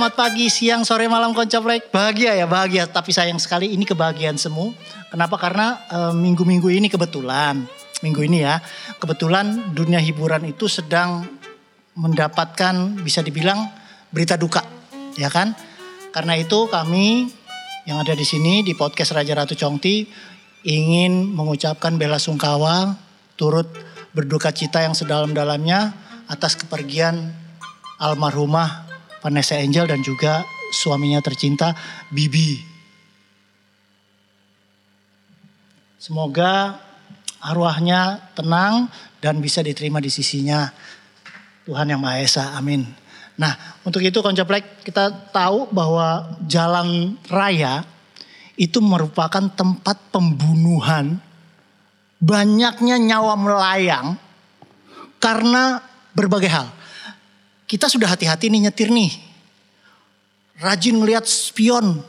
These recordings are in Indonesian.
Selamat pagi, siang, sore, malam koncaplek. Bahagia ya, bahagia. Tapi sayang sekali ini kebahagiaan semu. Kenapa? Karena eh, minggu-minggu ini kebetulan, minggu ini ya, kebetulan dunia hiburan itu sedang mendapatkan bisa dibilang berita duka, ya kan? Karena itu kami yang ada di sini di podcast Raja Ratu Congti ingin mengucapkan bela sungkawa, turut berduka cita yang sedalam-dalamnya atas kepergian almarhumah Vanessa Angel dan juga suaminya tercinta Bibi. Semoga arwahnya tenang dan bisa diterima di sisinya Tuhan Yang Maha Esa. Amin. Nah, untuk itu Koncaplek kita tahu bahwa jalan raya itu merupakan tempat pembunuhan banyaknya nyawa melayang karena berbagai hal kita sudah hati-hati nih nyetir nih. Rajin ngelihat spion,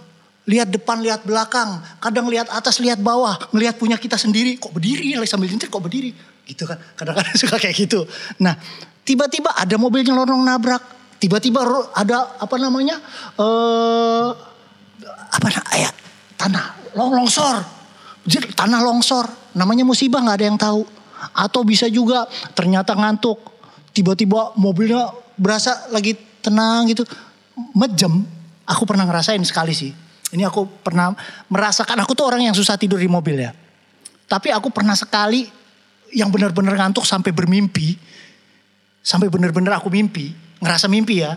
lihat depan, lihat belakang, kadang lihat atas, lihat bawah, ngelihat punya kita sendiri, kok berdiri ya sambil nyetir kok berdiri, gitu kan. Kadang-kadang suka kayak gitu. Nah, tiba-tiba ada mobil nyelonong nabrak, tiba-tiba ada apa namanya? eh apa ya tanah longsor. Jadi tanah longsor, namanya musibah nggak ada yang tahu. Atau bisa juga ternyata ngantuk, tiba-tiba mobilnya berasa lagi tenang gitu. Mejem, aku pernah ngerasain sekali sih. Ini aku pernah merasakan, aku tuh orang yang susah tidur di mobil ya. Tapi aku pernah sekali yang benar-benar ngantuk sampai bermimpi. Sampai benar-benar aku mimpi, ngerasa mimpi ya.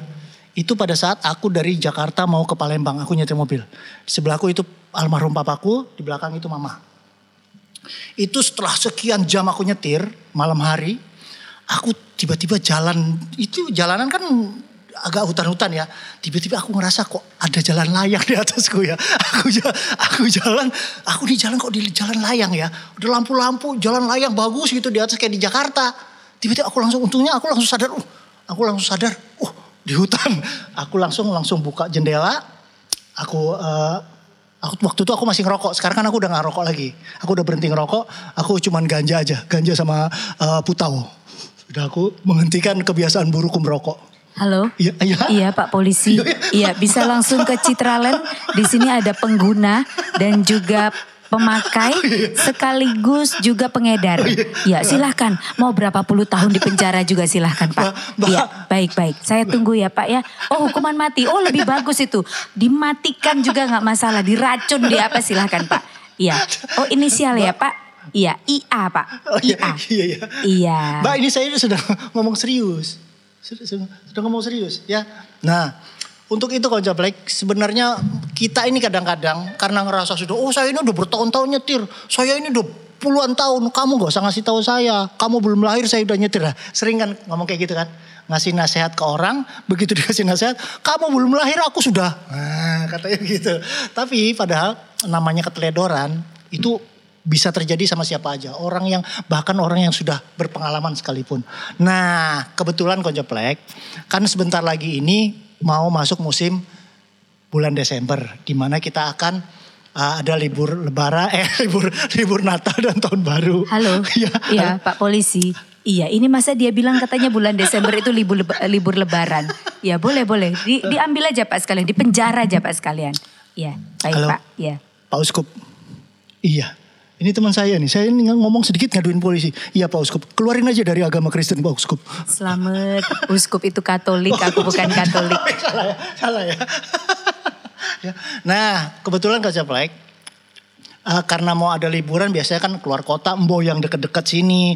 Itu pada saat aku dari Jakarta mau ke Palembang, aku nyetir mobil. Di sebelahku itu almarhum papaku, di belakang itu mama. Itu setelah sekian jam aku nyetir malam hari, aku tiba-tiba jalan itu jalanan kan agak hutan-hutan ya. Tiba-tiba aku ngerasa kok ada jalan layang di atasku ya. Aku aku jalan, aku di jalan kok di jalan layang ya. Udah lampu-lampu, jalan layang bagus gitu di atas kayak di Jakarta. Tiba-tiba aku langsung untungnya aku langsung sadar, uh, aku langsung sadar, uh, di hutan. Aku langsung langsung buka jendela. Aku uh, Aku waktu itu aku masih ngerokok. Sekarang kan aku udah gak rokok lagi. Aku udah berhenti ngerokok. Aku cuman ganja aja, ganja sama uh, putau. Udah aku menghentikan kebiasaan burukku merokok. Halo. Iya, iya. Iya Pak Polisi. Iya bisa langsung ke Citraland. Di sini ada pengguna dan juga pemakai sekaligus juga pengedar. Ya silahkan. Mau berapa puluh tahun di penjara juga silahkan Pak. Iya baik baik. Saya tunggu ya Pak ya. Oh hukuman mati. Oh lebih bagus itu. Dimatikan juga nggak masalah. Diracun di apa silahkan Pak. Iya. Oh inisial ya Pak. Iya, IA Pak. Oh, iya, IA. iya, iya. Iya. Mbak ini saya sudah ngomong serius. Sudah, sudah, sudah ngomong serius ya. Nah untuk itu Konjablek sebenarnya kita ini kadang-kadang karena ngerasa sudah oh saya ini udah bertahun-tahun nyetir. Saya ini udah puluhan tahun kamu gak usah ngasih tahu saya. Kamu belum lahir saya udah nyetir. Nah, sering kan ngomong kayak gitu kan. Ngasih nasihat ke orang. Begitu dikasih nasihat. Kamu belum lahir aku sudah. Nah katanya gitu. Tapi padahal namanya keteledoran itu bisa terjadi sama siapa aja. Orang yang bahkan orang yang sudah berpengalaman sekalipun. Nah kebetulan Konjaplek kan sebentar lagi ini mau masuk musim bulan Desember. Di mana kita akan uh, ada libur lebaran, eh libur libur Natal dan Tahun Baru. Halo. Iya. Iya, Pak Polisi. Iya, ini masa dia bilang katanya bulan Desember itu libur leba- libur lebaran. Ya, boleh boleh. Di, diambil aja Pak sekalian, di penjara aja Pak sekalian. Iya, baik Halo. Pak. Iya. Pak Uskup. Iya. Ini teman saya nih. Saya ini ngomong sedikit ngaduin polisi. Iya Pak Uskup. Keluarin aja dari agama Kristen Pak Uskup. Selamat. Uskup itu Katolik, aku bukan Katolik. salah ya, salah ya. Ya. Nah, kebetulan Kak Caplek, eh, karena mau ada liburan biasanya kan keluar kota, embo yang deket-deket sini,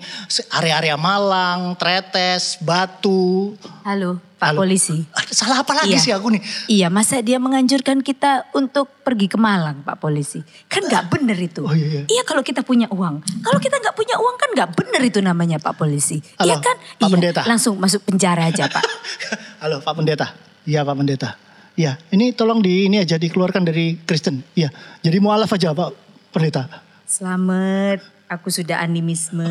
area-area Malang, Tretes, Batu. Halo, Pak Halo. Polisi. Salah apa lagi Iya. sih aku nih? Iya, masa dia menganjurkan kita untuk pergi ke Malang, Pak Polisi? Kan nggak bener itu. Oh, iya, iya. kalau kita punya uang. Kalau kita nggak punya uang kan nggak bener itu namanya Pak Polisi. Halo, Iya kan? Pak iya, Pendeta. Langsung masuk penjara aja Pak. Halo Pak Pendeta. Iya Pak Pendeta. Iya, ini tolong di ini aja dikeluarkan dari Kristen. Iya, jadi mualaf aja Pak Pendeta. Selamat, aku sudah animisme.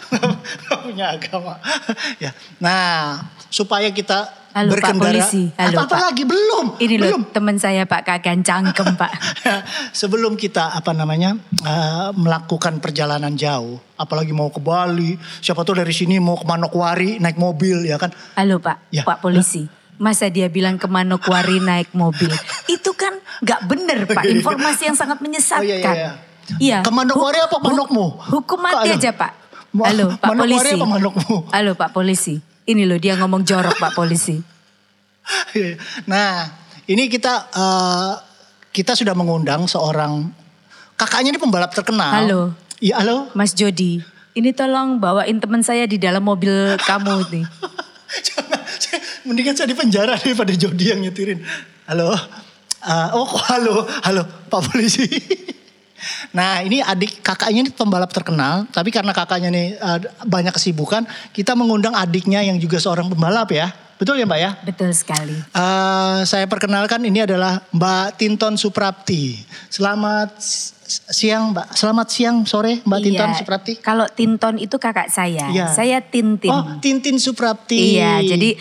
Punya agama. ya. Nah, supaya kita Halo, Pak berkendara. Polisi. Halo, apa, apa Pak. lagi belum? Ini belum. loh teman saya Pak Kagan cangkem Pak. Sebelum kita apa namanya eh, melakukan perjalanan jauh, apalagi mau ke Bali, siapa tahu dari sini mau ke Manokwari naik mobil ya kan? Halo Pak, Ya. Pak Polisi. Masa dia bilang ke Manokwari naik mobil. Itu kan gak bener Pak. Informasi yang sangat menyesatkan. Oh, iya, iya, iya. Iya. Ke Manokwari apa manukmu? Hukum mati Halo. aja Pak. Halo Pak Manokwari Polisi. apa manukmu? Halo Pak Polisi. Ini loh dia ngomong jorok Pak Polisi. nah, ini kita eh, kita sudah mengundang seorang kakaknya ini pembalap terkenal. Halo. Iya, halo. Mas Jody. Ini tolong bawain teman saya di dalam mobil kamu nih. Jangan, mendingan saya di penjara daripada Jody yang nyetirin. Halo. Eh, oh, halo, halo, Pak Polisi. Nah ini adik kakaknya ini pembalap terkenal, tapi karena kakaknya ini eh, banyak kesibukan, kita mengundang adiknya yang juga seorang pembalap ya, betul ya Mbak ya? Betul sekali. Eh, saya perkenalkan ini adalah Mbak Tinton Suprapti. Selamat siang Mbak, selamat siang sore Mbak Tinton Iya, Suprapti. Kalau Tinton itu kakak saya. Iya. Saya Tintin. Oh Tintin Suprapti. Iya, jadi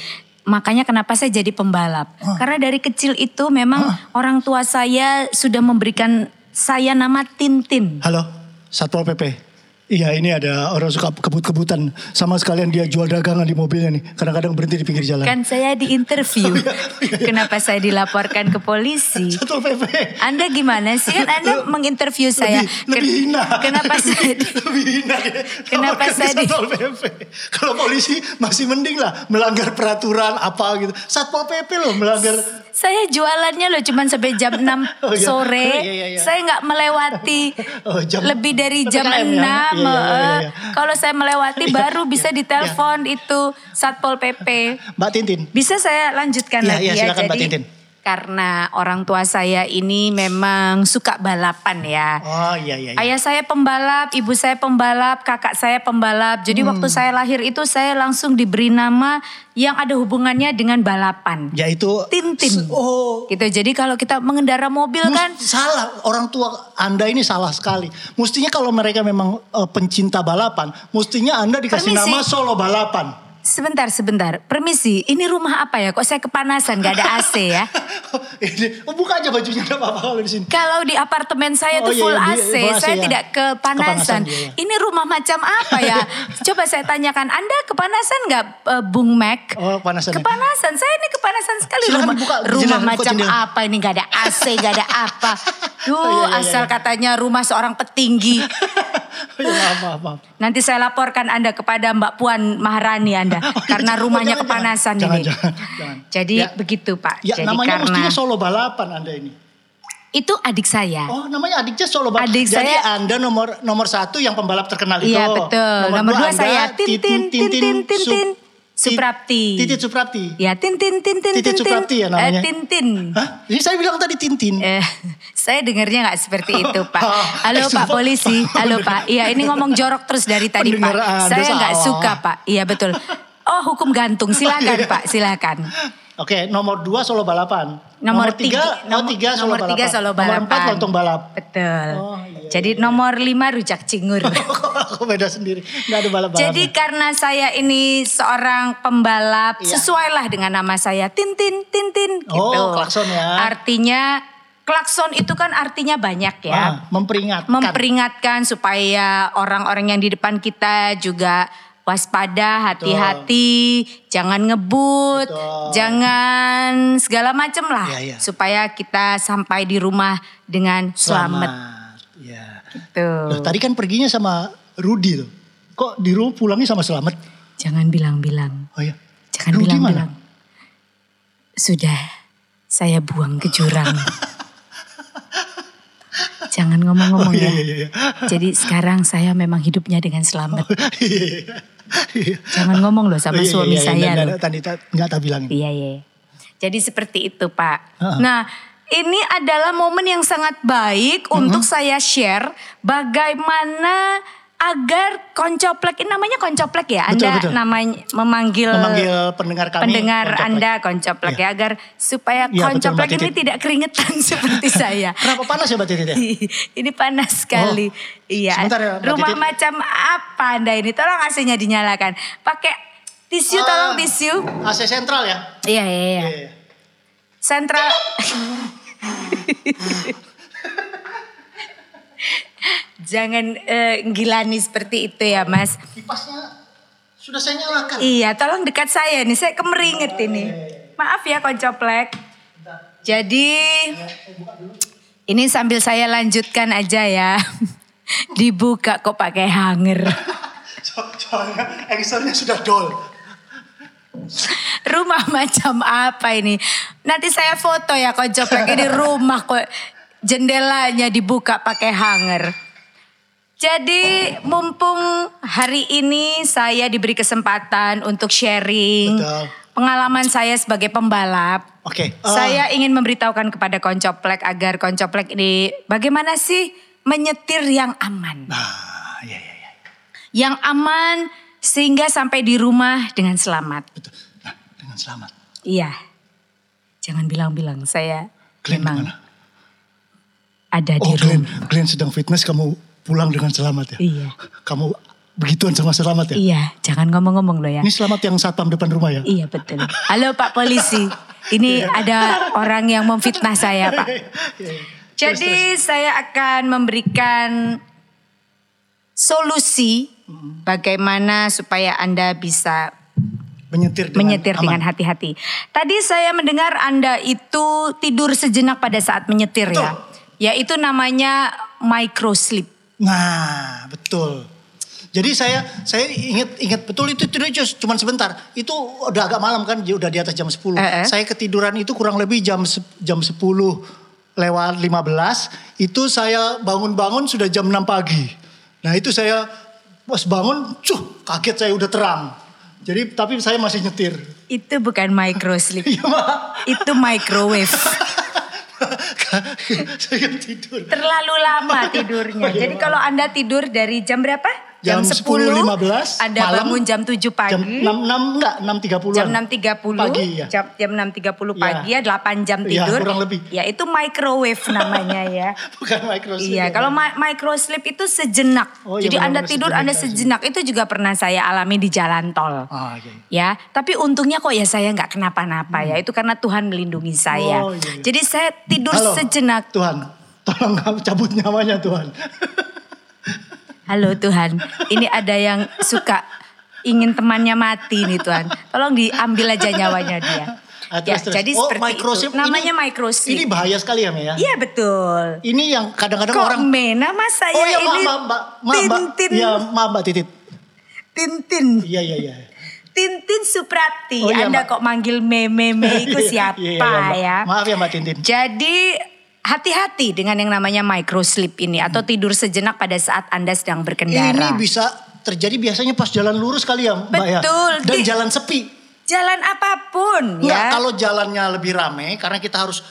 makanya kenapa saya jadi pembalap. Karena dari kecil itu memang orang tua saya sudah memberikan saya nama Tintin. Halo, Satpol PP. Iya ini ada orang suka kebut-kebutan. Sama sekalian dia jual dagangan di mobilnya nih. Kadang-kadang berhenti di pinggir jalan. Kan saya di interview. Iya, Kenapa saya dilaporkan ke polisi? Satpol PP. Anda gimana sih? Kan Anda menginterview saya. Lebih, Ken- lebih hina. Kenapa saya di- lebih hina ya. Kenapa saya di- Satpol PP. Kalau polisi masih mending lah melanggar peraturan apa gitu. Satpol PP loh melanggar. Saya jualannya loh cuman sampai jam 6 Oh, iya. sore. Oh, iya, iya, iya. Saya nggak melewati Oh, jam- lebih dari jam PPKM 6. ya? Iya, iya, iya, iya. Kalau saya melewati Iya, baru bisa iya, ditelepon itu Satpol PP. Mbak Tintin. Bisa saya lanjutkan Iya, lagi iya, ya. silakan, Mbak Jadi Tintin. Karena orang tua saya ini memang suka balapan ya. Oh iya iya. iya. Ayah saya pembalap, ibu saya pembalap, kakak saya pembalap. Jadi Hmm. waktu saya lahir itu saya langsung diberi nama yang ada hubungannya dengan balapan. Yaitu. Tintin. Oh. Gitu. Jadi kalau kita mengendara mobil Mus- kan salah orang tua Anda ini salah sekali. Mestinya kalau mereka memang eh, pencinta balapan, mestinya Anda dikasih Permisi. nama solo balapan. Sebentar sebentar. Permisi, ini rumah apa ya? Kok saya kepanasan gak ada AC ya? ini, oh, buka aja bajunya enggak apa-apa kalau di sini. Kalau di apartemen saya Oh, tuh iya, full iya, AC, full AC, saya ya. tidak kepanasan. Kepanasan, iya, iya. Ini rumah macam apa ya? Coba saya tanyakan, Anda kepanasan nggak eh, Bung Mac? Oh, kepanasan ya. Kepanasan, saya ini kepanasan sekali. Silakan rumah buka rumah jendela, macam jendela. apa ini? Gak ada AC, gak ada apa. Duh, Oh, iya, iya, asal iya. katanya rumah seorang petinggi. Oh, ya, maaf, maaf, maaf. Nanti saya laporkan Anda kepada Mbak Puan Maharani Anda Oh, karena rumahnya jangan, kepanasan jangan, ini. jangan, jangan. Jadi Ya. begitu Pak. Ya Jadi namanya karena mestinya solo balapan Anda ini. itu adik saya. Oh namanya adiknya solo balapan. Adik Jadi saya- Anda nomor nomor satu yang pembalap terkenal itu. Iya betul. Nomor, dua, saya Tintin Tintin Tintin Suprapti. Titit Suprapti. Ya Tintin Tintin Titit Tintin. Suprapti ya namanya? Eh, Tintin. Hah? Ini saya bilang tadi Tintin. Eh, saya dengarnya nggak seperti itu Pak. Halo Pak. Polisi, halo Pak. Iya ini ngomong jorok terus dari tadi Pak. Saya nggak suka Pak. Iya betul. Oh hukum gantung, silakan iya. Pak, silakan. Oke, nomor dua solo balapan. Nomor, tiga, tiga, oh, tiga solo nomor balapan. tiga solo balapan. Nomor empat lontong balap. Betul. Oh, iya, Jadi nomor lima rujak cingur. Aku beda sendiri. Nggak ada balap-balap. Jadi karena saya ini seorang pembalap, Iya. sesuailah dengan nama saya Tintin, Tintin gitu. Oh, klakson ya. Artinya klakson itu kan artinya banyak ya. Ah, memperingatkan. Memperingatkan supaya orang-orang yang di depan kita juga waspada, hati-hati, jangan ngebut, Betul. jangan segala macam lah Iya, iya. supaya kita sampai di rumah dengan selamat. Ya. Tuh. Loh, tadi kan perginya sama Rudi tuh. Kok di rumah pulangnya sama Selamat? Jangan bilang-bilang. Oh ya. Jangan bilang-bilang. Sudah saya buang ke jurang. Ngomong-ngomong Oh iya ya. iya iya. Jadi sekarang saya memang hidupnya dengan selamat. Iya. Iya. Jangan ngomong loh sama Oh, iya, suami iya, iya. saya Nggak- loh. nggak- Tadi tak- nggak tak bilangin. Iya iya. Jadi seperti itu Pak. Heeh. Nah ini adalah momen yang sangat baik untuk saya share bagaimana agar koncoplek ini namanya koncoplek ya. Betul, Anda betul. namanya memanggil Memanggil pendengar kami. pendengar koncoplek. Anda koncoplek Iya. ya agar supaya Iya, betul, koncoplek Mbak ini tidak keringetan seperti saya. Kenapa panas ya Mbak Titit ya? ini panas sekali. iya. sebentar ya, Mbak Rumah Titit. macam apa Anda ini? Tolong AC-nya dinyalakan. Pakai tisu tolong Ah. tisu. AC sentral ya? Iya iya iya. Iya. Sentral. Jangan eh, gilani seperti itu ya Mas. Kipasnya sudah saya nyalakan. Iya, tolong dekat saya nih. Saya kemeringet ini. Maaf ya koncoplek. Jadi ini sambil saya lanjutkan aja ya. Dibuka kok pakai hanger. So- Soalnya sudah dol. Rumah macam apa ini? Nanti saya foto ya koncoplek ini rumah kok jendelanya dibuka pakai hanger. Jadi mumpung hari ini saya diberi kesempatan untuk sharing Betul. pengalaman saya sebagai pembalap. Oke. eh, Saya ingin memberitahukan kepada koncoplek agar koncoplek ini bagaimana sih menyetir yang aman. Nah, iya iya iya. Yang aman sehingga sampai di rumah dengan selamat. Betul. Nah, dengan selamat. Iya. Jangan bilang-bilang saya Glenn memang gimana? ada di Oh, Glenn, rumah. Glenn sedang fitness kamu pulang dengan selamat ya? Iya. Kamu begituan sama selamat ya? Iya, jangan ngomong-ngomong loh ya. Ini selamat yang satpam depan rumah ya? Iya betul. Halo Pak Polisi, ini ada orang yang memfitnah saya Pak. Jadi saya akan memberikan solusi bagaimana supaya Anda bisa Menyetir dengan menyetir aman. dengan hati-hati. Tadi saya mendengar Anda itu tidur sejenak pada saat menyetir ya. Yaitu namanya micro sleep. Nah, betul. Jadi saya saya ingat ingat betul itu tidur cuma sebentar. Itu udah agak malam kan, udah di atas jam 10. Eh, eh. Saya ketiduran itu kurang lebih jam jam 10 lewat 15. Itu saya bangun-bangun sudah jam 6 pagi. Nah, itu saya pas bangun, cuh, kaget saya udah terang. Jadi tapi saya masih nyetir. Itu bukan micro sleep, Iya, itu microwave. saya kan tidur. Terlalu lama tidurnya. Oh, iya, Jadi kalau Anda tidur dari jam berapa? Jam 10.15 Anda malam. bangun jam 7 pagi. Jam 6, 6 enggak, 6.30 Jam 6.30 Pagi ya. jam, jam 6.30 pagi Iya. ya 8 jam Iya, tidur. kurang lebih. Ya itu microwave namanya ya. Bukan micro sleep Iya, ya, kalau mi- micro sleep itu sejenak. Oh, iya, Jadi Anda benar-benar tidur sejenak Anda aja. sejenak itu juga pernah saya alami di jalan tol. Ah, iya. Ya, tapi untungnya kok ya saya nggak kenapa-napa ya. Itu karena Tuhan melindungi saya. Oh, iya, iya. Jadi saya tidur Halo, sejenak. Tuhan, tolong cabut nyawanya Tuhan. Halo Tuhan, ini ada yang suka ingin temannya mati nih Tuhan. Tolong diambil aja nyawanya dia. Ah, Ya, terus, jadi oh, seperti microchip itu. Namanya ini, microchip. Ini bahaya sekali ya, Mei ya. Iya betul. Ini yang kadang-kadang Kok orang Me, nama saya Oh iya, ini maaf, Mbak, maaf, Mbak. Tintin, Iya, maaf, Mbak Titit. Tintin, Iya, iya, iya. Tintin Suprati. Oh, iya, Anda Mbak. kok manggil Me, Me, Me itu siapa Iya, iya, Mbak. ya? Maaf ya, Mbak Tintin. Jadi hati-hati dengan yang namanya micro sleep ini atau tidur sejenak pada saat Anda sedang berkendara. Ini bisa terjadi biasanya pas jalan lurus kali ya, Mbak ya. Betul, Dan di- jalan sepi. Jalan apa pun ya. kalau jalannya lebih rame karena kita harus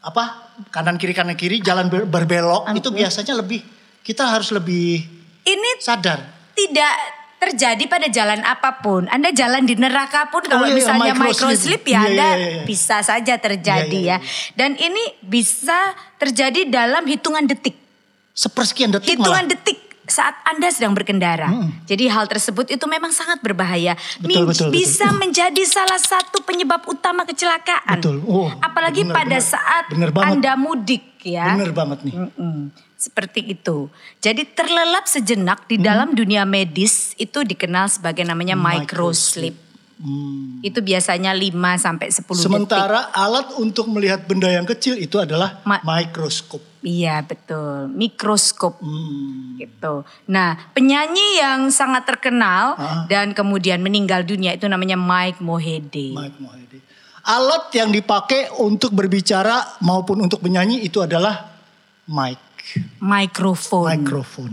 apa? Kanan kiri kanan kiri jalan ber- berbelok itu biasanya lebih kita harus lebih Ini sadar. tidak terjadi pada jalan apa pun. Anda jalan di neraka pun kalau iya, iya, misalnya micro micro sleep. ya Iya, Anda iya, iya, iya. bisa saja terjadi Iya, iya, ya. Dan ini bisa terjadi dalam hitungan detik. Sepersekian detik Hitungan malah. detik saat Anda sedang berkendara. Jadi hal tersebut itu memang sangat berbahaya. Betul, betul, betul. bisa menjadi salah satu penyebab utama kecelakaan. Betul. Oh, Apalagi benar, pada benar. saat Benar banget. Anda mudik ya. Bener banget nih. Mm-mm. Seperti itu. Jadi terlelap sejenak di Hmm. dalam dunia medis itu dikenal sebagai namanya micro sleep. Hmm. Itu biasanya 5 sampai 10 detik. Sementara alat untuk melihat benda yang kecil itu adalah Ma- mikroskop. Iya, betul. Mikroskop Hmm. gitu. Nah, penyanyi yang sangat terkenal Ah. dan kemudian meninggal dunia itu namanya Mike Mohede. Mike Mohede. Alat yang dipakai untuk berbicara maupun untuk menyanyi itu adalah mic, Mikrofon. mikrofon.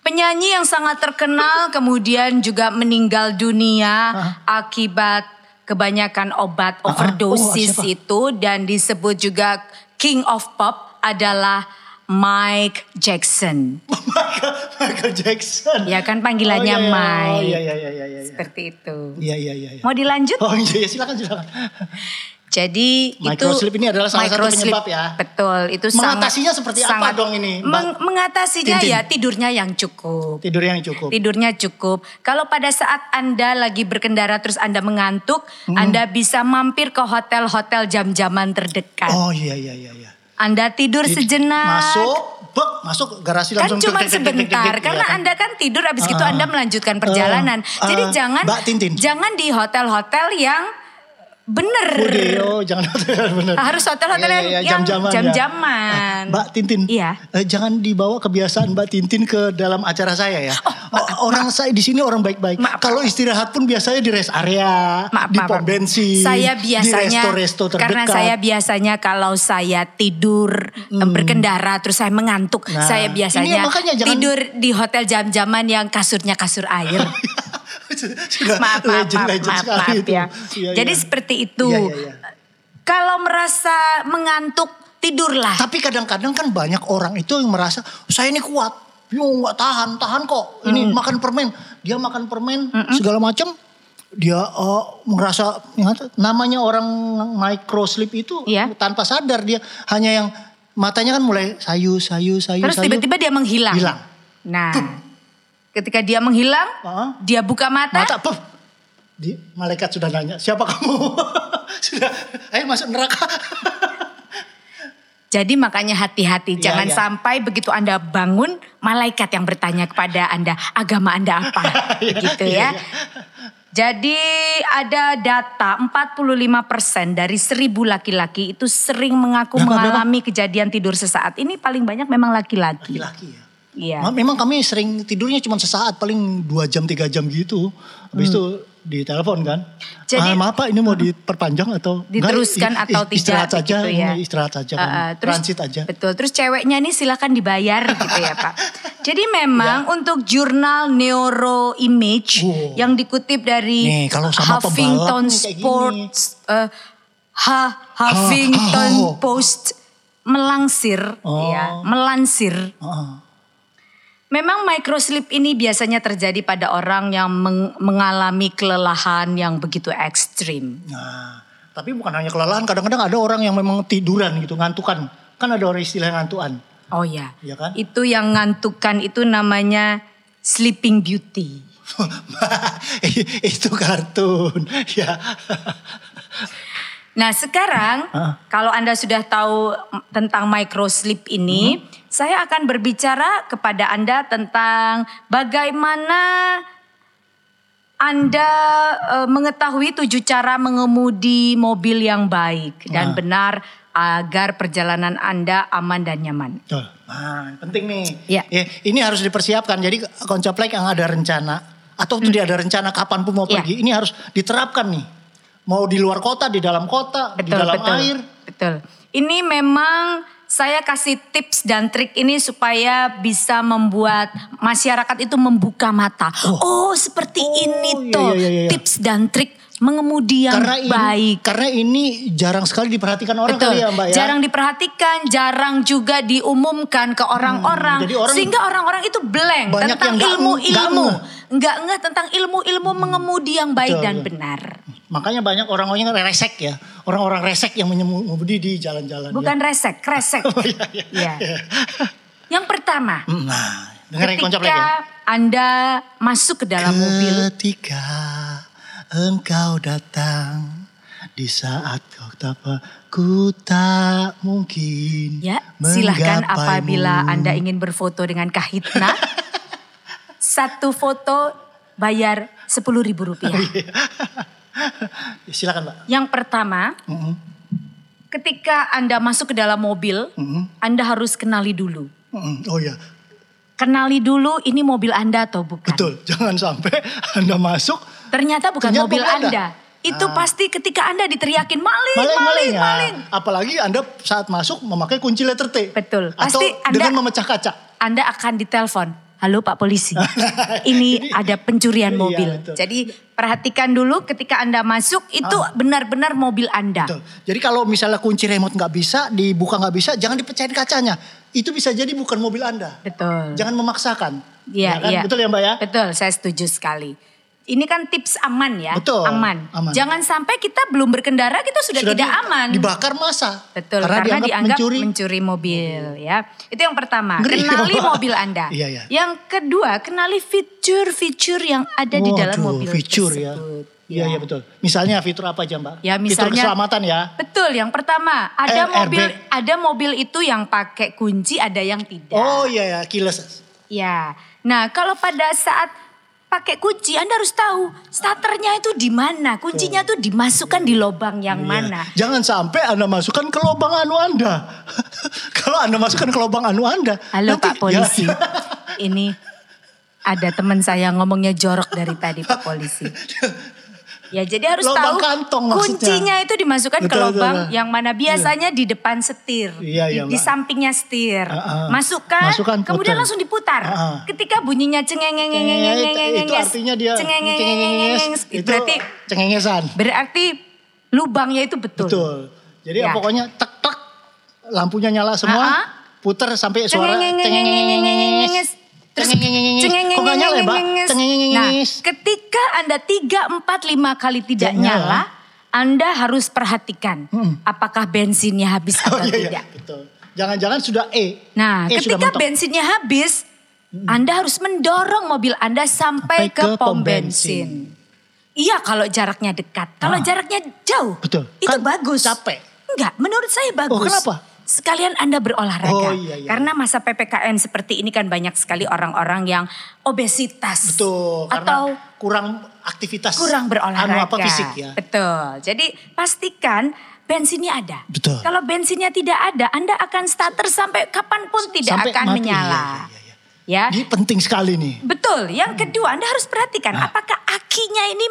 Penyanyi yang sangat terkenal kemudian juga meninggal dunia akibat kebanyakan obat Ah, ah. overdosis Oh, itu dan disebut juga King of Pop adalah Mike Jackson. Michael, Michael Jackson. Ya kan panggilannya Oh, iya, iya. Mike. Oh, iya, iya, iya, iya, iya. Seperti itu. Iya, iya, iya. iya. Mau dilanjut? Oh iya, iya, silakan, silakan. Jadi Microslip itu ini adalah salah satu penyebab ya. Betul, itu Mengatasinya sangat, seperti apa sangat- dong ini, Mbak meng- mengatasinya Tintin? ya tidurnya yang cukup. Tidur yang cukup. Tidurnya cukup. Kalau pada saat Anda lagi berkendara terus Anda mengantuk, Anda bisa mampir ke hotel-hotel jam-jaman terdekat. Oh iya, iya, iya. iya. Anda tidur sejenak. Masuk, bek, masuk garasi Kan langsung. cuma tek, tek, sebentar, karena kan? Anda kan tidur habis itu Ah, Anda melanjutkan perjalanan. ah, Jadi ah, jangan Mbak Tintin. jangan di hotel-hotel yang Bener. Bude, oh jangan hotel bener. Harus hotel-hotel Iya, iya, iya, yang jam-jaman. ya. jam-jaman. Ah, Mbak Tintin, Iya. eh, jangan dibawa kebiasaan Mbak Tintin ke dalam acara saya ya. Oh, orang saya di sini orang baik-baik. Kalau istirahat pun biasanya di rest area, Maaf, di pom bensin, Saya di biasanya resto-resto terdekat. karena saya biasanya kalau saya tidur em, berkendara terus saya mengantuk, Nah, saya ini biasanya makanya jangan- tidur di hotel jam-jaman yang kasurnya kasur air. Sudah maaf, maaf, legend, maaf, legend maaf, maaf itu. ya. Jadi iya. seperti itu. Iya, iya, iya. Kalau merasa mengantuk tidurlah. Tapi kadang-kadang kan banyak orang itu yang merasa saya ini kuat. Yo nggak tahan, tahan kok. Ini makan permen, dia makan permen segala macam. Dia eh, merasa namanya orang micro sleep itu Iya. tanpa sadar dia hanya yang matanya kan mulai sayu sayu sayu Terus tiba-tiba dia menghilang. Hilang. Nah, ketika dia menghilang, Heeh. dia buka mata. mata puff. Di, malaikat sudah nanya siapa kamu? sudah, ayo masuk neraka. Jadi makanya hati-hati, Iya, jangan iya. sampai begitu Anda bangun, malaikat yang bertanya kepada Anda, agama Anda apa, gitu Iya, ya. iya. Jadi ada data 45% dari seribu laki-laki itu sering mengaku Berapa, berapa? mengalami kejadian tidur sesaat. Ini paling banyak memang laki-laki. Laki-laki ya. Iya. Ma- Memang kami sering tidurnya cuma sesaat, paling dua jam tiga jam gitu. Habis itu ditelepon kan. Hmm. Jadi- ah, maaf pak ini mau diperpanjang atau enggak, Diteruskan i- atau tidak Istirahat saja, ya. istirahat saja kan. Uh, uh, terus, Transit aja. Betul. Terus ceweknya ini silakan dibayar gitu ya Pak. Jadi Ya. memang untuk jurnal Neuroimage Wow. yang dikutip dari Nih, kalau sama Huffington. Sports, eh, Ha- Huffington Ha- ha- Post melansir, Oh. ya, melansir. Memang microsleep ini biasanya terjadi pada orang yang meng- mengalami kelelahan yang begitu ekstrim. Nah, tapi bukan hanya kelelahan, kadang-kadang ada orang yang memang tiduran gitu, ngantukan. Kan ada orang istilah ngantuan. Oh ya, Iya kan? itu yang ngantukan itu namanya sleeping beauty. itu kartun. ya. Nah sekarang kalau Anda sudah tahu tentang microsleep ini, Hmm. Saya akan berbicara kepada Anda tentang bagaimana Anda eh, mengetahui tujuh cara mengemudi mobil yang baik dan Ah. benar agar perjalanan Anda aman dan nyaman. Betul. Nah, penting nih. Iya. Ya, ini harus dipersiapkan. Jadi koncaplek yang ada rencana atau tidak ada rencana kapan pun mau Iya. pergi, ini harus diterapkan nih. Mau di luar kota, di dalam kota, di Betul, dalam betul. air. Betul. Ini memang saya kasih tips dan trik ini supaya bisa membuat masyarakat itu membuka mata. Oh, seperti Oh, ini iya, tuh iya, iya, iya. tips dan trik mengemudi yang Karena ini, baik. karena ini jarang sekali diperhatikan orang Betul. kali ya Mbak ya. Jarang diperhatikan, jarang juga diumumkan ke orang-orang. Hmm, orang- sehingga orang-orang itu blank tentang ilmu-ilmu. nggak Enggak enggak tentang ilmu-ilmu mengemudi yang baik Betul, dan betul. benar. Makanya banyak orang-orang yang resek ya. Orang-orang resek yang mengemudi di jalan-jalan. Bukan ya. resek, kresek. Oh, iya, iya. Ya. Yang pertama, Nah, dengerin ketika ya. Anda masuk ke dalam mobil, Ketika engkau datang di saat kau tak ku tak mungkin ya silahkan apabila Anda ingin berfoto dengan Kahitna, satu foto bayar sepuluh ribu rupiah. silakan mbak Yang pertama, Mm-mm, ketika Anda masuk ke dalam mobil, mm-mm, Anda harus kenali dulu. mm-mm. oh ya Kenali dulu ini mobil Anda atau bukan. betul jangan sampai anda masuk Ternyata bukan Ternyata mobil bukan Anda. Anda. Itu Ah. pasti ketika Anda diteriakin maling, maling maling, maling, maling. apalagi anda saat masuk memakai kunci letter T Betul. atau Pasti Anda- dengan memecah kaca Anda akan ditelepon. Halo Pak Polisi, ini ada pencurian Iya, mobil. betul. Jadi perhatikan dulu ketika Anda masuk itu benar-benar mobil Anda. Ah. Betul. Jadi kalau misalnya kunci remote nggak bisa, dibuka nggak bisa, jangan dipecahin kacanya. Itu bisa jadi bukan mobil anda. Betul. Jangan memaksakan. Iya, Ya kan? iya. Betul ya Mbak ya? Betul, saya setuju sekali. Ini kan tips aman ya, Betul, aman. aman. Jangan sampai kita belum berkendara kita sudah, tidak di- aman. Dibakar masa. Betul, Karena, karena, dianggap, dianggap mencuri. mencuri, mobil ya. Itu yang pertama, Ngeri, kenali Pak. mobil Anda. Iya, iya. Yang kedua, kenali fitur-fitur yang ada di dalam Waduh, mobil fitur ya. tersebut. Iya, iya betul. Misalnya fitur apa aja Mbak? Ya, Fitur misalnya- keselamatan ya. Betul, yang pertama ada Air- mobil ada mobil itu yang pakai kunci, ada yang tidak. Oh iya ya, keyless. Ya. Nah, kalau pada saat pakai kunci, Anda harus tahu starternya itu di mana. Kuncinya tuh dimasukkan di lubang yang Iya. mana. Jangan sampai Anda masukkan ke lubang anu Anda. Kalau Anda masukkan ke lubang anu Anda. Halo nanti- Pak Polisi. Ya, Ini ada teman saya ngomongnya jorok dari tadi Pak Polisi. Ya jadi harus Lubang tahu kantong maksudnya. kuncinya itu dimasukkan ke Betul, betul, lubang betul. yang mana biasanya di depan setir, Iya, di, iya, di Mbak. sampingnya setir. Ah, ah. Masukkan, Masukkan, kemudian putar. langsung diputar. Ah, ah. Ketika bunyinya cengengengengengengengenges, itu artinya dia cengengengengengengenges, itu berarti cengengesan. berarti lubangnya itu betul. Betul. Jadi Ya. pokoknya tek tek lampunya nyala semua, Ah, ah. puter sampai suara Cengengengengengengengenges. Terus. Kok nyala ya, Mbak? Nah, ketika Anda 3, 4, 5 kali tidak nyala. Anda harus perhatikan Hmm. apakah bensinnya habis atau iya, tidak. betul. Jangan-jangan sudah E. Nah, E ketika bensinnya habis, Anda harus mendorong mobil Anda sampai, Sampai ke, pom bensin. Iya kalau jaraknya dekat. Kalau Ah. jaraknya jauh, Betul. itu Kan bagus. capek. Enggak, menurut saya bagus. Oh, kenapa? Sekalian Anda berolahraga. Oh, iya, iya. Karena masa PPKN seperti ini kan banyak sekali orang-orang yang obesitas. Betul, Atau kurang aktivitas kurang berolahraga. anu apa fisik ya. Betul. Jadi pastikan bensinnya ada. Betul. Kalau bensinnya tidak ada, Anda akan starter sampai kapan pun tidak Sampai akan mati. menyala. Iya, iya, iya, iya. Ya. Ini penting sekali nih. Betul. Yang kedua, Anda harus perhatikan Nah. apakah akinya ini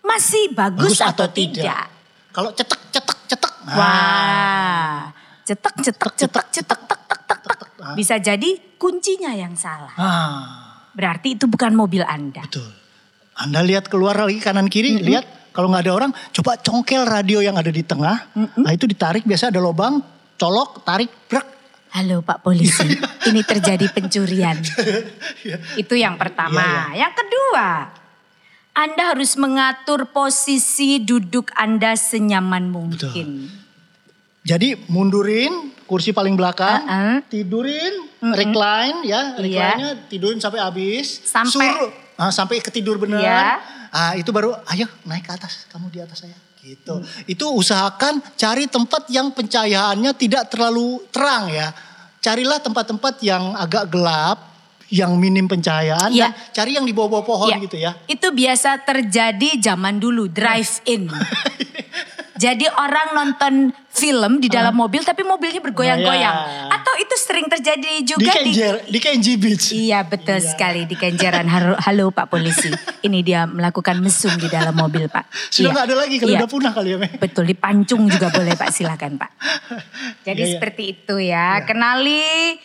masih bagus, atau, tidak. Kalau cetek cetek cetek. nah, Wah. Cetek cetek cetek cetek tek tek tek tek. Bisa jadi kuncinya yang salah. Ah, Berarti itu bukan mobil Anda. betul. Anda lihat keluar lagi kanan kiri, lihat kalau nggak ada orang, coba congkel radio yang ada di tengah. Nah itu ditarik biasa ada lubang, colok, tarik, brak. Halo Pak Polisi, ini terjadi pencurian. Iya. Itu yang pertama. Yang kedua, Anda harus mengatur posisi duduk Anda senyaman mungkin. Jadi mundurin kursi paling belakang, Uh-uh. tidurin, recline ya, Iya. recline-nya tidurin sampai habis. Sampai- Suruh, ah, sampai ketidur benar. Iya. Ah, itu baru ayo naik ke atas, kamu di atas saya. Gitu. Itu usahakan cari tempat yang pencahayaannya tidak terlalu terang ya. Carilah tempat-tempat yang agak gelap, yang minim pencahayaan Iya. dan cari yang di bawah-bawah pohon Ya, gitu ya. Itu biasa terjadi zaman dulu, drive-in. Jadi orang nonton film di dalam mobil tapi mobilnya bergoyang-goyang. Iya. Atau itu sering terjadi Di juga di... Kenjer, di Kenji Beach. Iya betul sekali di Kenjeran. Halo, halo Pak Polisi. Ini dia melakukan mesum di dalam mobil Pak. Sudah Iya. nggak ada lagi kalau Iya. udah punah kali ya, Mei. Betul dipancung juga boleh Pak silakan Pak. Jadi Iya, iya. seperti itu ya. Kenali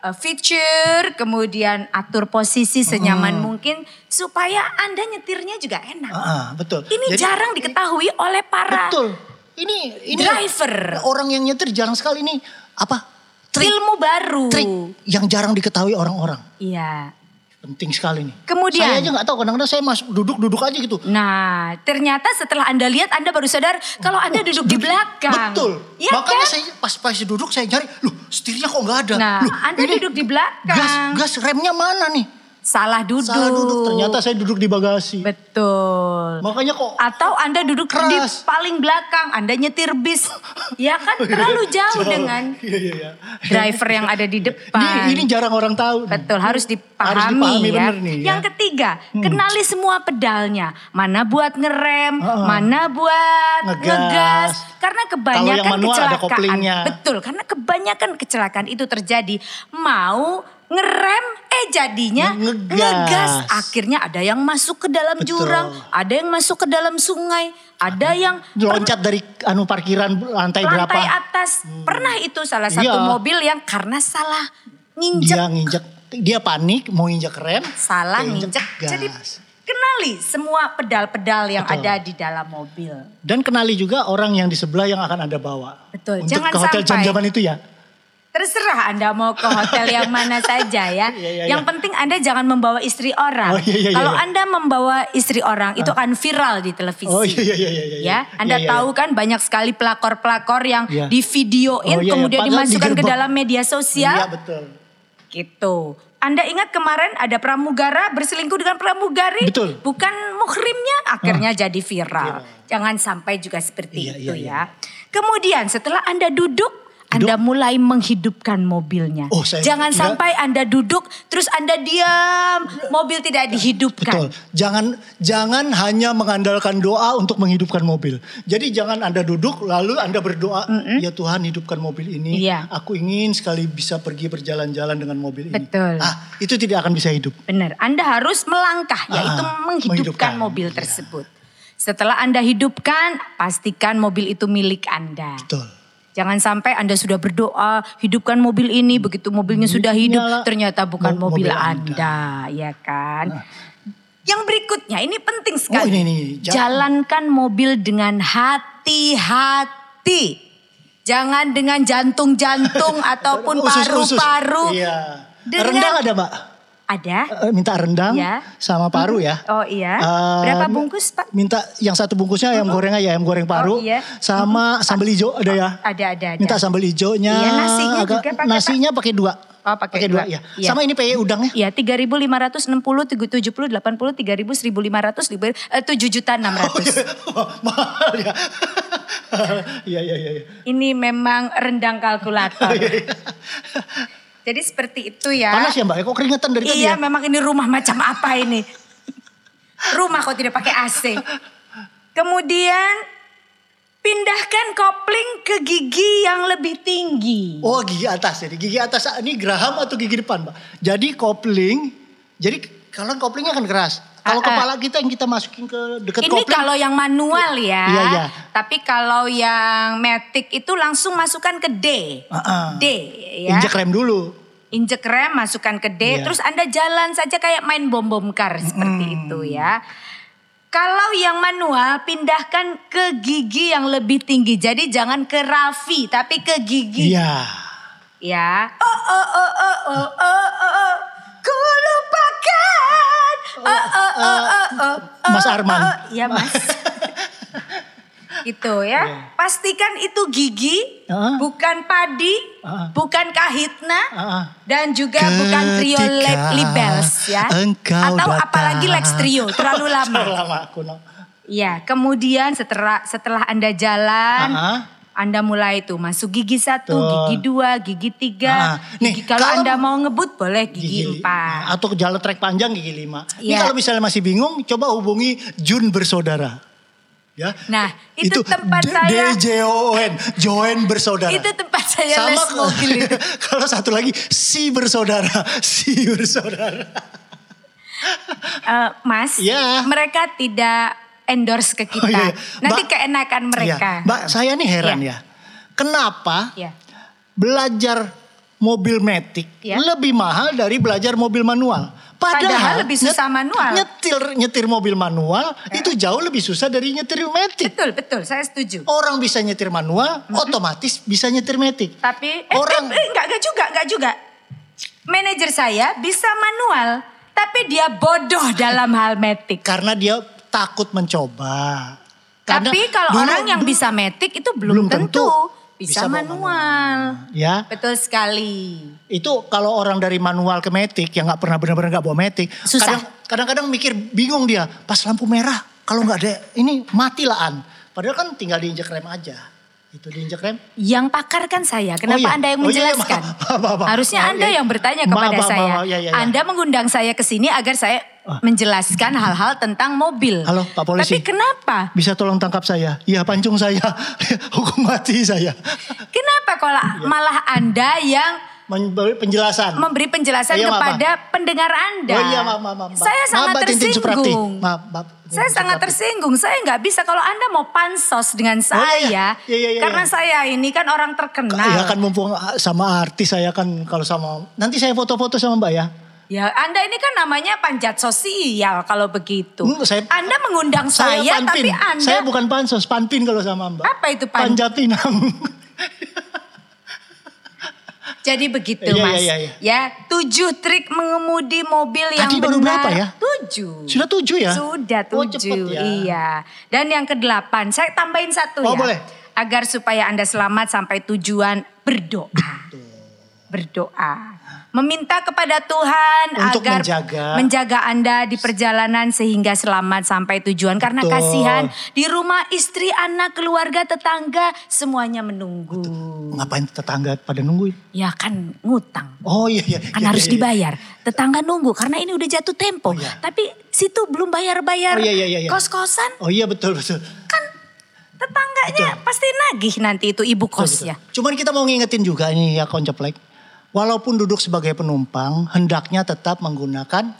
uh, feature, kemudian atur posisi senyaman mungkin supaya Anda nyetirnya juga enak. Ah, betul. Ini Jadi- jarang diketahui oleh para Betul. Ini ini driver. orang yang nyetir jarang sekali nih apa? Trik, Ilmu baru. trik yang jarang diketahui orang-orang. Iya. Penting sekali nih. Kemudian- saya aja nggak tahu kadang-kadang saya masuk duduk-duduk aja gitu. Nah, ternyata setelah Anda lihat Anda baru sadar kalau Anda duduk di belakang. Betul. Iya Makanya kan? saya pas pas duduk saya nyari, loh setirnya kok nggak ada. Nah, Loh, Anda duduk di belakang. Gas gas remnya mana nih? Salah duduk. Salah duduk. Ternyata saya duduk di bagasi. Betul. Makanya kok Atau Anda duduk di Keras. paling belakang, Anda nyetir bis. ya kan terlalu jauh Jauh. dengan Iya iya iya. driver yang ada di depan. Ini, ini jarang orang tahu. nih. Betul, harus dipahami, Harus dipahami ya. nih, ya. Yang ketiga, kenali semua pedalnya. Mana buat ngerem, Heeh. mana buat Ngegas. ngegas. Karena kebanyakan Kalau yang manual ada kecelakaan. koplingnya. Betul, karena kebanyakan kecelakaan itu terjadi. Mau ngerem, eh jadinya Ngegas. ngegas. Akhirnya ada yang masuk ke dalam Betul. jurang, ada yang masuk ke dalam sungai, ada yang Loncat dari anu parkiran lantai, berapa? lantai atas. Pernah itu salah satu Iya. mobil yang karena salah nginjek Dia nginjek, dia panik mau nginjek rem. salah nginjek. gas. Jadi kenali semua pedal-pedal yang Betul. ada di dalam mobil. Dan kenali juga orang yang di sebelah yang akan Anda bawa. Betul, Untuk jangan ke hotel jam-jaman itu ya. Terserah Anda mau ke hotel yang mana saja ya. Iya, iya, yang iya. penting Anda jangan membawa istri orang. Oh, iya, iya, Kalau iya. Anda membawa istri orang itu akan viral di televisi. Oh iya iya iya iya. iya. Ya, Anda Iya, iya, tahu kan banyak sekali pelakor-pelakor yang Iya. divideoin Oh, iya, iya. kemudian Padahal dimasukkan ke dalam media Iya sosial. betul. Gitu. Anda ingat kemarin ada pramugara berselingkuh dengan pramugari? Betul. Bukan muhrimnya akhirnya jadi viral. Viral. Jangan sampai juga seperti Iya, itu iya, ya. Kemudian setelah Anda duduk, Anda mulai menghidupkan mobilnya. Oh, saya Jangan kira- sampai Anda duduk terus Anda diam, mobil tidak dihidupkan. Betul. Jangan jangan hanya mengandalkan doa untuk menghidupkan mobil. Jadi jangan Anda duduk lalu Anda berdoa, ya Tuhan hidupkan mobil ini. Iya. Aku ingin sekali bisa pergi berjalan-jalan dengan mobil ini. Betul. Ah, itu tidak akan bisa hidup. Benar, Anda harus melangkah yaitu Ah, menghidupkan menghidupkan. mobil Iya. tersebut. Setelah Anda hidupkan, pastikan mobil itu milik Anda. Betul. Jangan sampai Anda sudah berdoa, hidupkan mobil ini, begitu mobilnya sudah hidup, Nyala. ternyata bukan Mo- mobil, mobil Anda, ya kan? Yang berikutnya, ini penting sekali. Oh, ini, ini. Ja- Jalankan mobil dengan hati-hati. Jangan dengan jantung-jantung ataupun paru-paru. Iya. Dengan- Rendang ada mbak? Ada? Eh, minta rendang Ya. sama paru ya. Oh iya. Eh, Berapa bungkus Pak? Minta yang satu bungkusnya ayam goreng aja, ayam goreng paru. Oh, iya. Sama sambal hijau ada ya. Ada, ada, ada. Minta sambal hijaunya. Iya, nasinya juga pakai, Nasinya pakai dua. Oh, pakai dua. ya. Iya. Sama ini PE udangnya. Iya, 3.560, 70, 80, 3.000, 1.500, ribu- eh, 7 juta 600. Oh, mahal ya. Iya iya iya. iya. Ini memang rendang kalkulator. Jadi seperti itu ya. Panas ya mbak, kok keringetan dari tadi Iya, ya? memang ini rumah macam apa ini? rumah kok tidak pakai AC. Kemudian pindahkan kopling ke gigi yang lebih tinggi. Oh gigi atas jadi gigi atas ini geraham atau gigi depan mbak? Jadi kopling, jadi kalau koplingnya kan keras. Kalau Ah, ah. kepala kita yang kita masukin ke dekat Ini kopling. kalau yang manual ya. Iya, iya. Tapi kalau yang matic itu langsung masukkan ke D. Ah, ah. D ya. Injek rem dulu. Injek rem, masukkan ke D, Iya. terus Anda jalan saja kayak main bom-bom car seperti itu ya. Kalau yang manual pindahkan ke gigi yang lebih tinggi. Jadi jangan ke Raffi tapi ke gigi Iya. ya. Oh oh oh oh oh oh oh. oh. Oh oh oh oh oh. Mas Arman. oh, oh. Iya Mas. gitu ya. Pastikan itu gigi, Ah. bukan padi, Ah. bukan kahitna, Ah, ah. dan juga bukan trio Ketika lab libels ya. Atau datang. apalagi Lex Trio, terlalu lama. Terlalu lama kuno. Iya, kemudian setelah setelah Anda jalan, Ah, ah. Anda mulai tuh masuk gigi satu, Tuh. gigi dua, gigi tiga. Ah, nih, gigi kalau, kalau- Anda mau ngebut boleh gigi, li- empat. Atau jalan trek panjang gigi lima. Ini Iya. kalau misalnya masih bingung, coba hubungi Jun bersaudara. Ya. Nah, itu tempat D- saya- DJON, join bersaudara. Itu tempat saya les ke- mobil itu. kalau satu lagi si bersaudara, si bersaudara. Eh, mas, Iya. mereka tidak endorse ke kita. Oh, iya, iya. Nanti Mbak- keenakan mereka. Iya. Mbak, saya nih heran Iya. ya. Kenapa Iya. belajar mobil metik Iya. lebih mahal dari belajar mobil manual? Padahal lebih susah manual. Nyetir nyetir mobil manual itu jauh lebih susah dari nyetir metik. Betul, betul, saya setuju. Orang bisa nyetir manual, otomatis bisa nyetir metik. Tapi eh, Orang- eh, eh, enggak, enggak juga, enggak juga. Manajer saya bisa manual, tapi dia bodoh dalam hal metik. Karena dia takut mencoba. Karena tapi kalau dulu- orang yang dulu- bisa metik itu belum, belum tentu, tentu bisa, bisa bawa manual. ya Betul sekali. itu kalau orang dari manual ke metik yang nggak pernah benar-benar nggak bawa metik Susah. kadang- kadang-kadang mikir bingung dia pas lampu merah kalau nggak ada ini mati laan padahal kan tinggal diinjek rem aja itu diinjek rem Yang pakar kan saya. Kenapa iya. Anda yang Oh, iya, iya, menjelaskan? maaf, maaf, maaf, maaf. Harusnya Anda iya. yang bertanya kepada saya. iya, iya, iya. Anda mengundang saya ke sini agar saya menjelaskan hal-hal tentang mobil. Halo, Pak Polisi. Tapi kenapa? bisa tolong tangkap saya iya pancung saya hukum mati saya Kenapa kalau Iya. malah Anda yang memberi penjelasan memberi penjelasan Iya, maaf, kepada pendengar Anda. oh iya maaf maaf maaf. Saya sangat maaf, tersinggung. maaf, maaf Saya sangat tersinggung. Saya nggak bisa kalau Anda mau pansos dengan saya, Oh, iya, iya, iya, iya, karena iya. saya ini kan orang terkenal. Ya kan mumpung sama artis saya kan kalau sama nanti saya foto-foto sama Mbak ya. Ya, Anda ini kan namanya panjat sosial kalau begitu. Hmm, saya- anda mengundang saya, tapi panpin. Anda Saya bukan pansos, panpin kalau sama Mbak. Apa itu pan- Panjat pinang. jadi begitu, Iya, Mas. iya, iya. Ya, tujuh trik mengemudi mobil yang Tadi baru benar. berapa ya? Tujuh. Sudah tujuh ya? Sudah Oh, tujuh, cepet ya. iya. Dan yang kedelapan, saya tambahin satu Oh, ya. boleh. Agar supaya Anda selamat sampai tujuan, berdoa. Berdoa. Meminta kepada Tuhan Untuk agar menjaga. menjaga Anda di perjalanan sehingga selamat sampai tujuan. Karena Betul. kasihan di rumah istri, anak, keluarga, tetangga semuanya menunggu. Ngapain tetangga pada nungguin? Ya kan ngutang. Oh iya iya. Kan Iya, harus iya, iya. dibayar. Tetangga nunggu karena ini udah jatuh tempo. Oh, iya. Tapi situ belum bayar-bayar Oh, iya, iya, iya, iya. kos-kosan. Oh iya betul betul. Tetangganya pasti nagih nanti itu ibu Betul, kosnya. betul. Cuman kita mau ngingetin juga nih ya konceplek. Walaupun duduk sebagai penumpang, hendaknya tetap menggunakan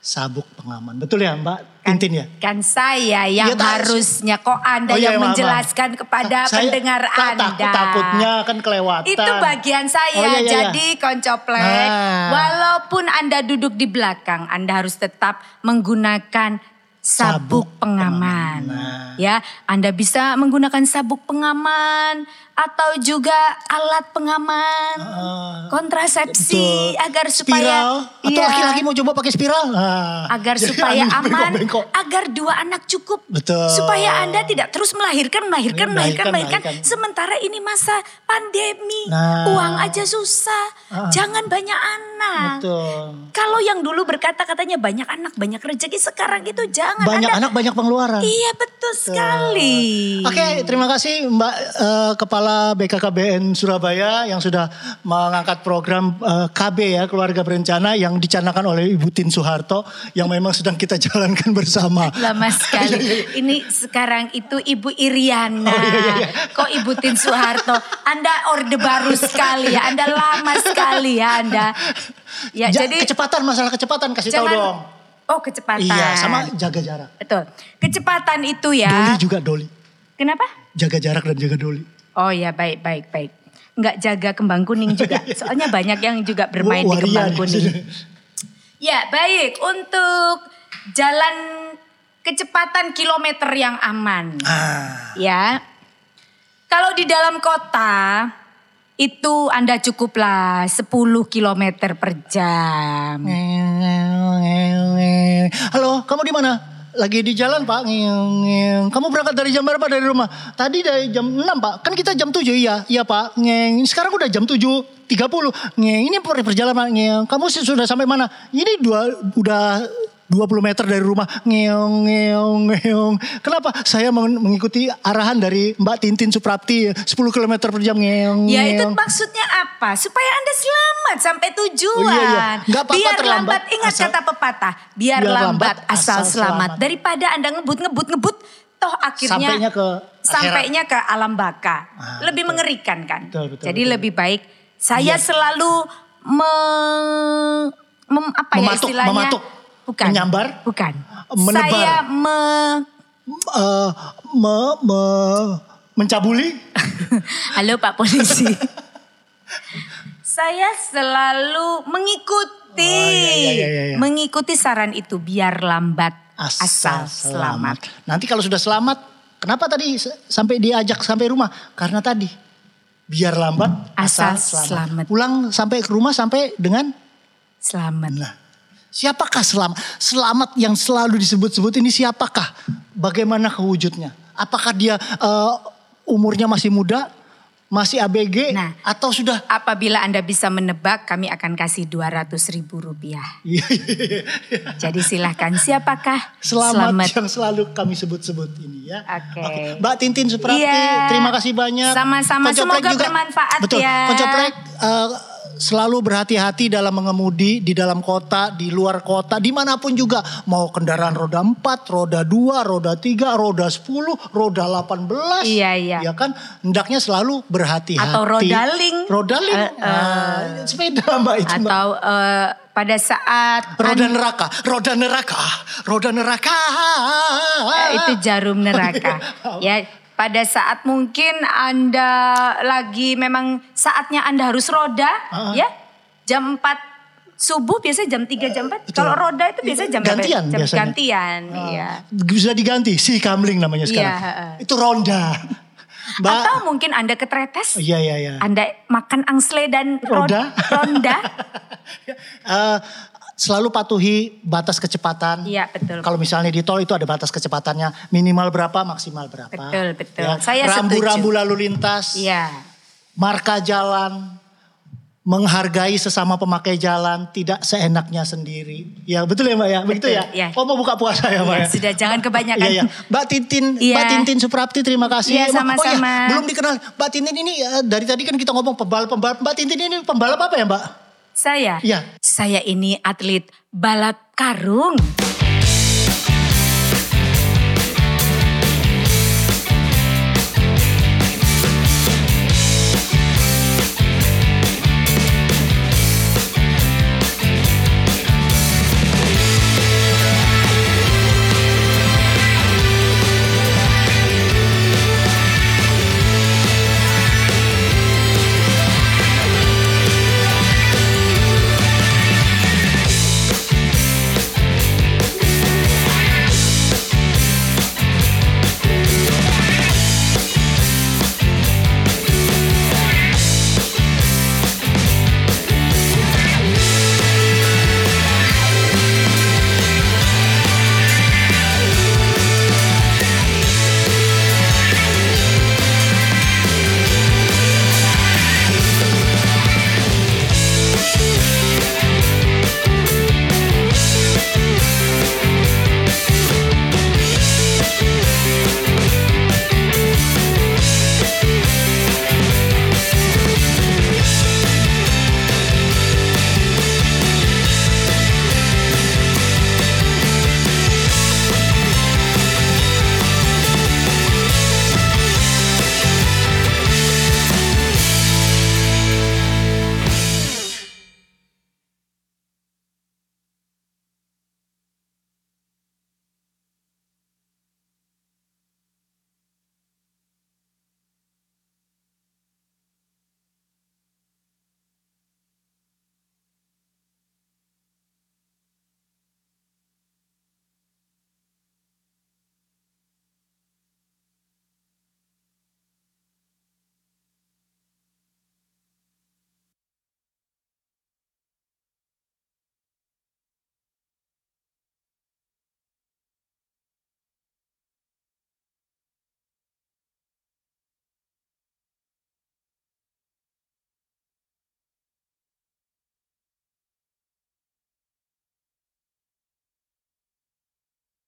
sabuk pengaman. Betul ya Mbak Tintin ya? Kan saya yang tak- harusnya kok Anda Oh, iya, yang maaf, maaf. menjelaskan kepada Saya- pendengar tak- Anda. takut- takutnya kan kelewatan. Itu bagian saya. Oh, iya, iya, iya. Jadi koncoplek, Nah. walaupun Anda duduk di belakang, Anda harus tetap menggunakan sabuk, Sabuk pengaman. pengaman. Nah. Ya, Anda bisa menggunakan sabuk pengaman atau juga alat pengaman. Ah, kontrasepsi betul. agar supaya spiral atau Iya. laki-laki mau coba pakai spiral Ah. agar supaya aman, bengkok-bengkok. agar dua anak cukup, Betul. supaya anda tidak terus melahirkan, melahirkan, melahirkan, Melahirkan, melahirkan. Sementara ini masa pandemi, Nah. uang aja susah, Ah. jangan banyak anak. Betul. Kalau yang dulu berkata katanya banyak anak, banyak rezeki, sekarang itu jangan. Banyak Anda- anak banyak pengeluaran. Iya betul sekali. Oke, terima kasih Mbak eh, Kepala BKKBN Surabaya yang sudah mengangkat program eh, KB ya Keluarga Berencana yang dicanangkan oleh Ibu Tin Soeharto yang memang sedang kita jalankan bersama. Lama sekali. Ini sekarang itu Ibu Iriana. Oh, iya, Kok Ibu Tin Soeharto? Anda orde baru sekali ya. Anda lama sekali ya Anda. Ya Ja- jadi kecepatan masalah kecepatan kasih tahu jangan dong. Oh kecepatan. Iya, sama jaga jarak. Betul. Kecepatan itu ya. Doli juga doli. Kenapa? Jaga jarak dan jaga doli. Oh ya baik baik baik. Nggak jaga kembang kuning juga. Soalnya banyak yang juga bermain di Waria kembang kuning. Ya baik untuk jalan kecepatan kilometer yang aman. Ah, Ya. Kalau di dalam kota itu Anda cukuplah 10 km per jam. Halo, kamu di mana? Lagi di jalan pak. Kamu berangkat dari jam berapa dari rumah? Tadi dari jam 6 pak. Kan kita jam 7 iya. Iya pak. Sekarang udah jam 7.30. Ini per- perjalanan. Kamu sih sudah sampai mana? Ini dua, udah 20 meter dari rumah. Ngeong, ngeong, ngeong. Kenapa? Saya meng- mengikuti arahan dari Mbak Tintin Suprapti 10 km per jam. Ngeong, Ya itu maksudnya apa? Supaya Anda selamat sampai tujuan. Oh, iya, iya. Nggak apa-apa Biar terlambat, lambat, ingat asal- kata pepatah. Biar, Biar lambat, lambat, asal, asal selamat. selamat. Daripada Anda ngebut, ngebut, ngebut. Toh akhirnya Sampainya ke sampainya ke alam baka. Ah, lebih betul. mengerikan kan. Betul, betul, Jadi betul. lebih baik saya Iya. selalu me, mem- apa ya Mematuk, istilahnya? mematuk. Bukan. Menyambar? Bukan. Menebar. Saya me Eh, me, me, mencabuli. Halo Pak Polisi. Saya selalu mengikuti, Oh, iya, iya, iya, iya. mengikuti saran itu biar lambat Asal, selamat. Nanti kalau sudah selamat, kenapa tadi sampai diajak sampai rumah? Karena tadi biar lambat Asal asal, selamat. selamat. Pulang sampai ke rumah sampai dengan Selamat. nah. Siapakah selamat? Selamat yang selalu disebut-sebut ini siapakah? Bagaimana kewujudnya? Apakah dia eh, umurnya masih muda, masih ABG, Nah. atau sudah Apabila Anda bisa menebak, kami akan kasih 200 ribu rupiah. Iya, iya, iya. Jadi silahkan, siapakah? Selamat, yang selalu kami sebut-sebut ini ya. Oke. Mbak Tintin Suprapti, Iya. terima kasih banyak. Sama-sama, semoga bermanfaat betul. ya. Koncoplek eh, selalu berhati-hati dalam mengemudi di dalam kota, di luar kota, di mana pun juga. Mau kendaraan roda 4, roda 2, roda 3, roda 10, roda 18. Iya, iya. Ya kan, hendaknya selalu berhati-hati. Atau rodaling. Rodaling. Eh, eh. Ah, sepeda mbak itu. Atau eh, pada saat Roda neraka, roda neraka, roda neraka. Eh, itu jarum neraka. ya, pada saat mungkin Anda lagi memang saatnya Anda harus roda, Ah. ya. Jam 4 subuh biasanya jam 3 jam 4. Betul. Kalau roda itu biasanya jam berapa? Gantian jam biasanya. gantian, iya. Bisa diganti, si kamling namanya sekarang. Iya, heeh. Itu ronda. Mbak, Atau mungkin Anda ketretes, iya iya iya. Anda makan angsle dan ro- Roda. ronda. Eh, selalu patuhi batas kecepatan. Iya, betul. Kalau misalnya di tol itu ada batas kecepatannya minimal berapa, maksimal berapa. Betul, betul. Ya. Saya Rambu-rambu lalu lintas, Iya. marka jalan, menghargai sesama pemakai jalan, tidak seenaknya sendiri. Ya betul ya Mbak ya, begitu Betul, ya. ya. Oh mau buka puasa ya Mbak Ya, ya. sudah jangan kebanyakan. Iya, iya. Mbak Tintin, Iya. Mbak Tintin Suprapti terima kasih. Iya, Oh, sama-sama. iya, belum dikenal. Mbak Tintin ini eh, dari tadi kan kita ngomong pembalap-pembalap. Mbak Tintin ini pembalap apa ya Mbak? Saya, Iya. saya ini atlet balap karung.